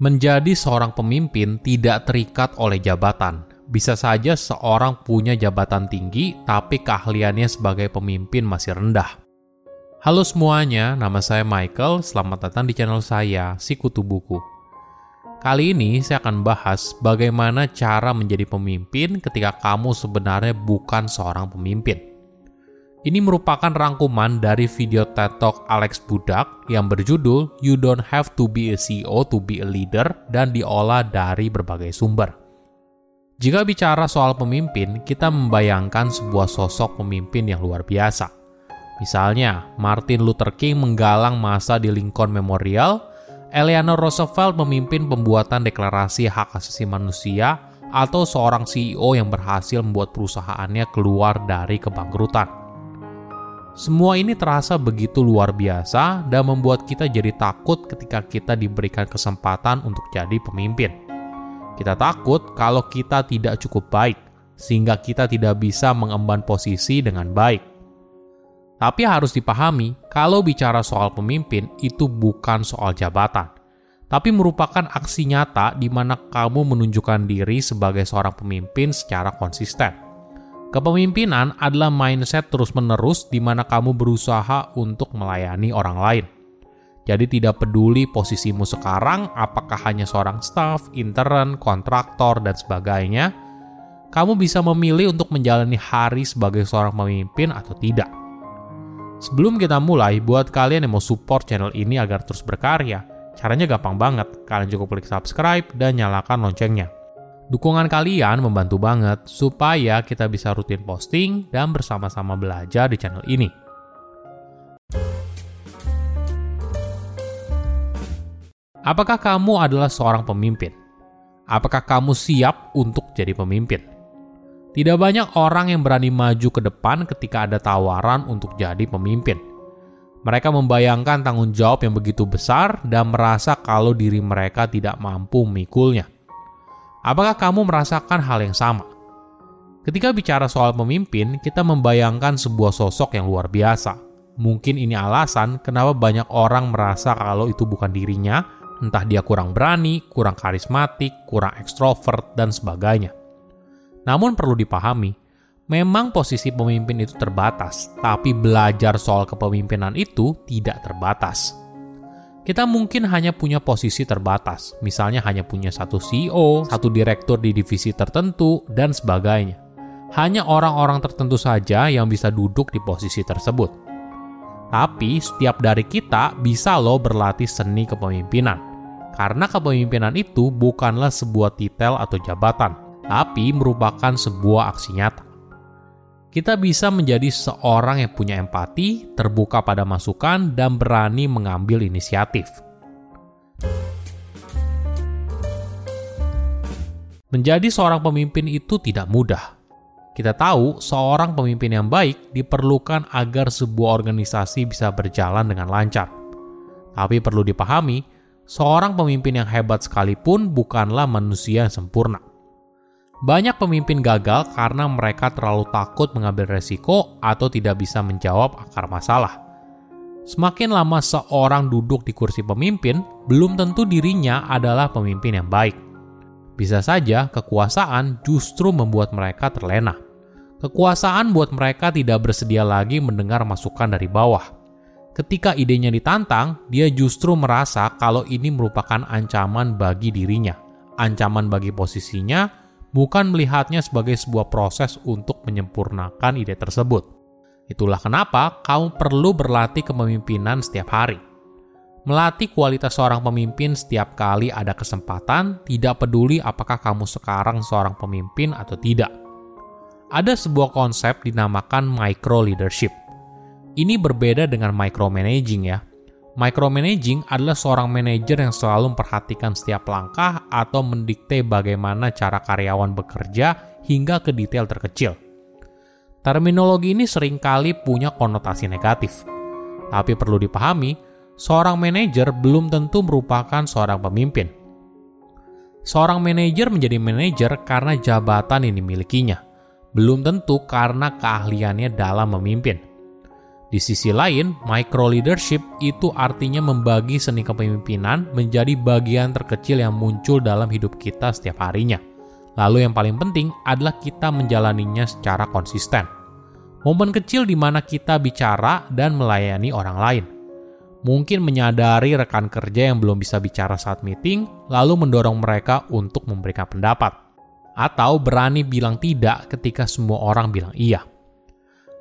Menjadi seorang pemimpin tidak terikat oleh jabatan. Bisa saja seorang punya jabatan tinggi, tapi keahliannya sebagai pemimpin masih rendah. Halo semuanya, nama saya Michael. Selamat datang di channel saya, Sikutu Buku. Kali ini saya akan bahas bagaimana cara menjadi pemimpin ketika kamu sebenarnya bukan seorang pemimpin. Ini merupakan rangkuman dari video TED Talk Alex Budak yang berjudul You Don't Have to Be a CEO to Be a Leader dan diolah dari berbagai sumber. Jika bicara soal pemimpin, kita membayangkan sebuah sosok pemimpin yang luar biasa. Misalnya, Martin Luther King menggalang masa di Lincoln Memorial, Eleanor Roosevelt memimpin pembuatan deklarasi hak asasi manusia, atau seorang CEO yang berhasil membuat perusahaannya keluar dari kebangkrutan. Semua ini terasa begitu luar biasa dan membuat kita jadi takut ketika kita diberikan kesempatan untuk jadi pemimpin. Kita takut kalau kita tidak cukup baik, sehingga kita tidak bisa mengemban posisi dengan baik. Tapi harus dipahami, kalau bicara soal pemimpin, itu bukan soal jabatan, tapi merupakan aksi nyata di mana kamu menunjukkan diri sebagai seorang pemimpin secara konsisten. Kepemimpinan adalah mindset terus-menerus di mana kamu berusaha untuk melayani orang lain. Jadi tidak peduli posisimu sekarang, apakah hanya seorang staff, intern, kontraktor, dan sebagainya, kamu bisa memilih untuk menjalani hari sebagai seorang pemimpin atau tidak. Sebelum kita mulai, buat kalian yang mau support channel ini agar terus berkarya, caranya gampang banget. Kalian cukup klik subscribe dan nyalakan loncengnya. Dukungan kalian membantu banget supaya kita bisa rutin posting dan bersama-sama belajar di channel ini. Apakah kamu adalah seorang pemimpin? Apakah kamu siap untuk jadi pemimpin? Tidak banyak orang yang berani maju ke depan ketika ada tawaran untuk jadi pemimpin. Mereka membayangkan tanggung jawab yang begitu besar dan merasa kalau diri mereka tidak mampu memikulnya. Apakah kamu merasakan hal yang sama? Ketika bicara soal pemimpin, kita membayangkan sebuah sosok yang luar biasa. Mungkin ini alasan kenapa banyak orang merasa kalau itu bukan dirinya, entah dia kurang berani, kurang karismatik, kurang ekstrovert, dan sebagainya. Namun perlu dipahami, memang posisi pemimpin itu terbatas, tapi belajar soal kepemimpinan itu tidak terbatas kita mungkin hanya punya posisi terbatas, misalnya hanya punya satu CEO, satu direktur di divisi tertentu, dan sebagainya. Hanya orang-orang tertentu saja yang bisa duduk di posisi tersebut. Tapi setiap dari kita bisa loh berlatih seni kepemimpinan. Karena kepemimpinan itu bukanlah sebuah titel atau jabatan, tapi merupakan sebuah aksi nyata kita bisa menjadi seorang yang punya empati, terbuka pada masukan, dan berani mengambil inisiatif. Menjadi seorang pemimpin itu tidak mudah. Kita tahu, seorang pemimpin yang baik diperlukan agar sebuah organisasi bisa berjalan dengan lancar. Tapi perlu dipahami, seorang pemimpin yang hebat sekalipun bukanlah manusia yang sempurna. Banyak pemimpin gagal karena mereka terlalu takut mengambil resiko atau tidak bisa menjawab akar masalah. Semakin lama seorang duduk di kursi pemimpin, belum tentu dirinya adalah pemimpin yang baik. Bisa saja kekuasaan justru membuat mereka terlena. Kekuasaan buat mereka tidak bersedia lagi mendengar masukan dari bawah. Ketika idenya ditantang, dia justru merasa kalau ini merupakan ancaman bagi dirinya, ancaman bagi posisinya, bukan melihatnya sebagai sebuah proses untuk menyempurnakan ide tersebut. Itulah kenapa kamu perlu berlatih kepemimpinan setiap hari. Melatih kualitas seorang pemimpin setiap kali ada kesempatan, tidak peduli apakah kamu sekarang seorang pemimpin atau tidak. Ada sebuah konsep dinamakan micro leadership. Ini berbeda dengan micromanaging ya, Micromanaging adalah seorang manajer yang selalu memperhatikan setiap langkah atau mendikte bagaimana cara karyawan bekerja hingga ke detail terkecil. Terminologi ini sering kali punya konotasi negatif. Tapi perlu dipahami, seorang manajer belum tentu merupakan seorang pemimpin. Seorang manajer menjadi manajer karena jabatan yang dimilikinya, belum tentu karena keahliannya dalam memimpin. Di sisi lain, micro leadership itu artinya membagi seni kepemimpinan menjadi bagian terkecil yang muncul dalam hidup kita setiap harinya. Lalu yang paling penting adalah kita menjalaninya secara konsisten. Momen kecil di mana kita bicara dan melayani orang lain. Mungkin menyadari rekan kerja yang belum bisa bicara saat meeting, lalu mendorong mereka untuk memberikan pendapat. Atau berani bilang tidak ketika semua orang bilang iya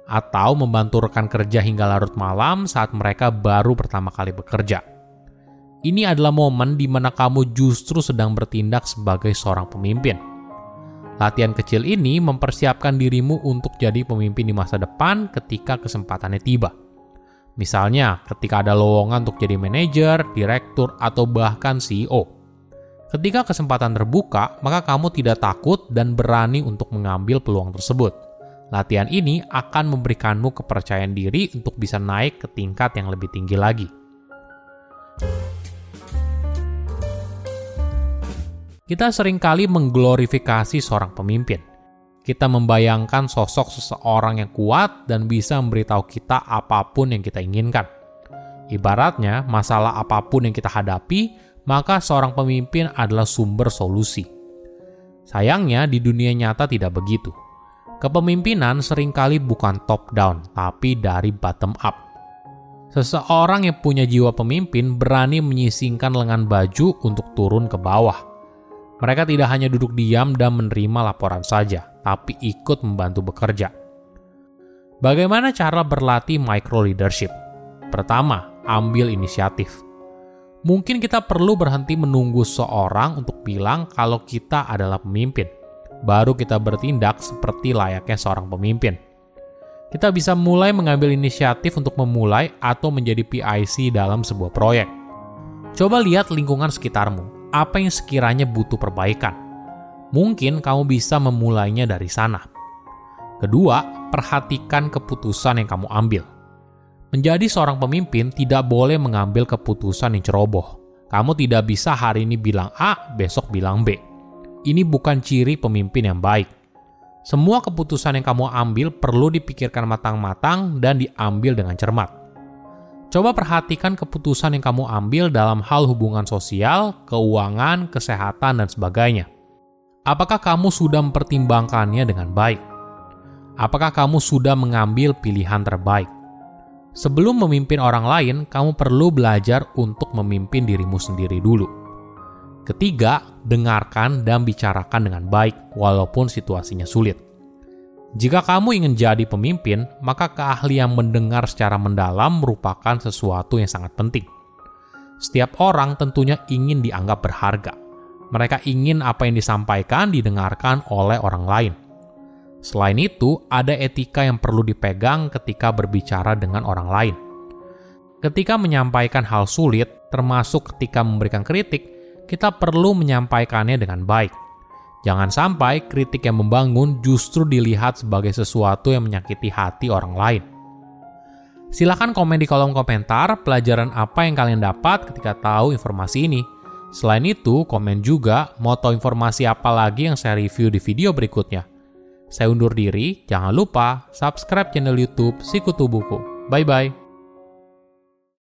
atau membantu rekan kerja hingga larut malam saat mereka baru pertama kali bekerja. Ini adalah momen di mana kamu justru sedang bertindak sebagai seorang pemimpin. Latihan kecil ini mempersiapkan dirimu untuk jadi pemimpin di masa depan ketika kesempatannya tiba. Misalnya, ketika ada lowongan untuk jadi manajer, direktur, atau bahkan CEO. Ketika kesempatan terbuka, maka kamu tidak takut dan berani untuk mengambil peluang tersebut. Latihan ini akan memberikanmu kepercayaan diri untuk bisa naik ke tingkat yang lebih tinggi lagi. Kita sering kali mengglorifikasi seorang pemimpin. Kita membayangkan sosok seseorang yang kuat dan bisa memberitahu kita apa pun yang kita inginkan. Ibaratnya, masalah apa pun yang kita hadapi, maka seorang pemimpin adalah sumber solusi. Sayangnya, di dunia nyata tidak begitu Kepemimpinan sering kali bukan top-down, tapi dari bottom-up. Seseorang yang punya jiwa pemimpin berani menyisingkan lengan baju untuk turun ke bawah. Mereka tidak hanya duduk diam dan menerima laporan saja, tapi ikut membantu bekerja. Bagaimana cara berlatih micro leadership? Pertama, ambil inisiatif. Mungkin kita perlu berhenti menunggu seorang untuk bilang kalau kita adalah pemimpin baru kita bertindak seperti layaknya seorang pemimpin. Kita bisa mulai mengambil inisiatif untuk memulai atau menjadi PIC dalam sebuah proyek. Coba lihat lingkungan sekitarmu, apa yang sekiranya butuh perbaikan. Mungkin kamu bisa memulainya dari sana. Kedua, perhatikan keputusan yang kamu ambil. Menjadi seorang pemimpin tidak boleh mengambil keputusan yang ceroboh. Kamu tidak bisa hari ini bilang A, besok bilang B ini bukan ciri pemimpin yang baik. Semua keputusan yang kamu ambil perlu dipikirkan matang-matang dan diambil dengan cermat. Coba perhatikan keputusan yang kamu ambil dalam hal hubungan sosial, keuangan, kesehatan, dan sebagainya. Apakah kamu sudah mempertimbangkannya dengan baik? Apakah kamu sudah mengambil pilihan terbaik? Sebelum memimpin orang lain, kamu perlu belajar untuk memimpin dirimu sendiri dulu. Ketiga, dengarkan dan bicarakan dengan baik, walaupun situasinya sulit. Jika kamu ingin jadi pemimpin, maka keahlian mendengar secara mendalam merupakan sesuatu yang sangat penting. Setiap orang tentunya ingin dianggap berharga. Mereka ingin apa yang disampaikan didengarkan oleh orang lain. Selain itu, ada etika yang perlu dipegang ketika berbicara dengan orang lain. Ketika menyampaikan hal sulit, termasuk ketika memberikan kritik, kita perlu menyampaikannya dengan baik. Jangan sampai kritik yang membangun justru dilihat sebagai sesuatu yang menyakiti hati orang lain. Silahkan komen di kolom komentar pelajaran apa yang kalian dapat ketika tahu informasi ini. Selain itu, komen juga mau tahu informasi apa lagi yang saya review di video berikutnya. Saya undur diri, jangan lupa subscribe channel YouTube Sikutu Buku. Bye bye.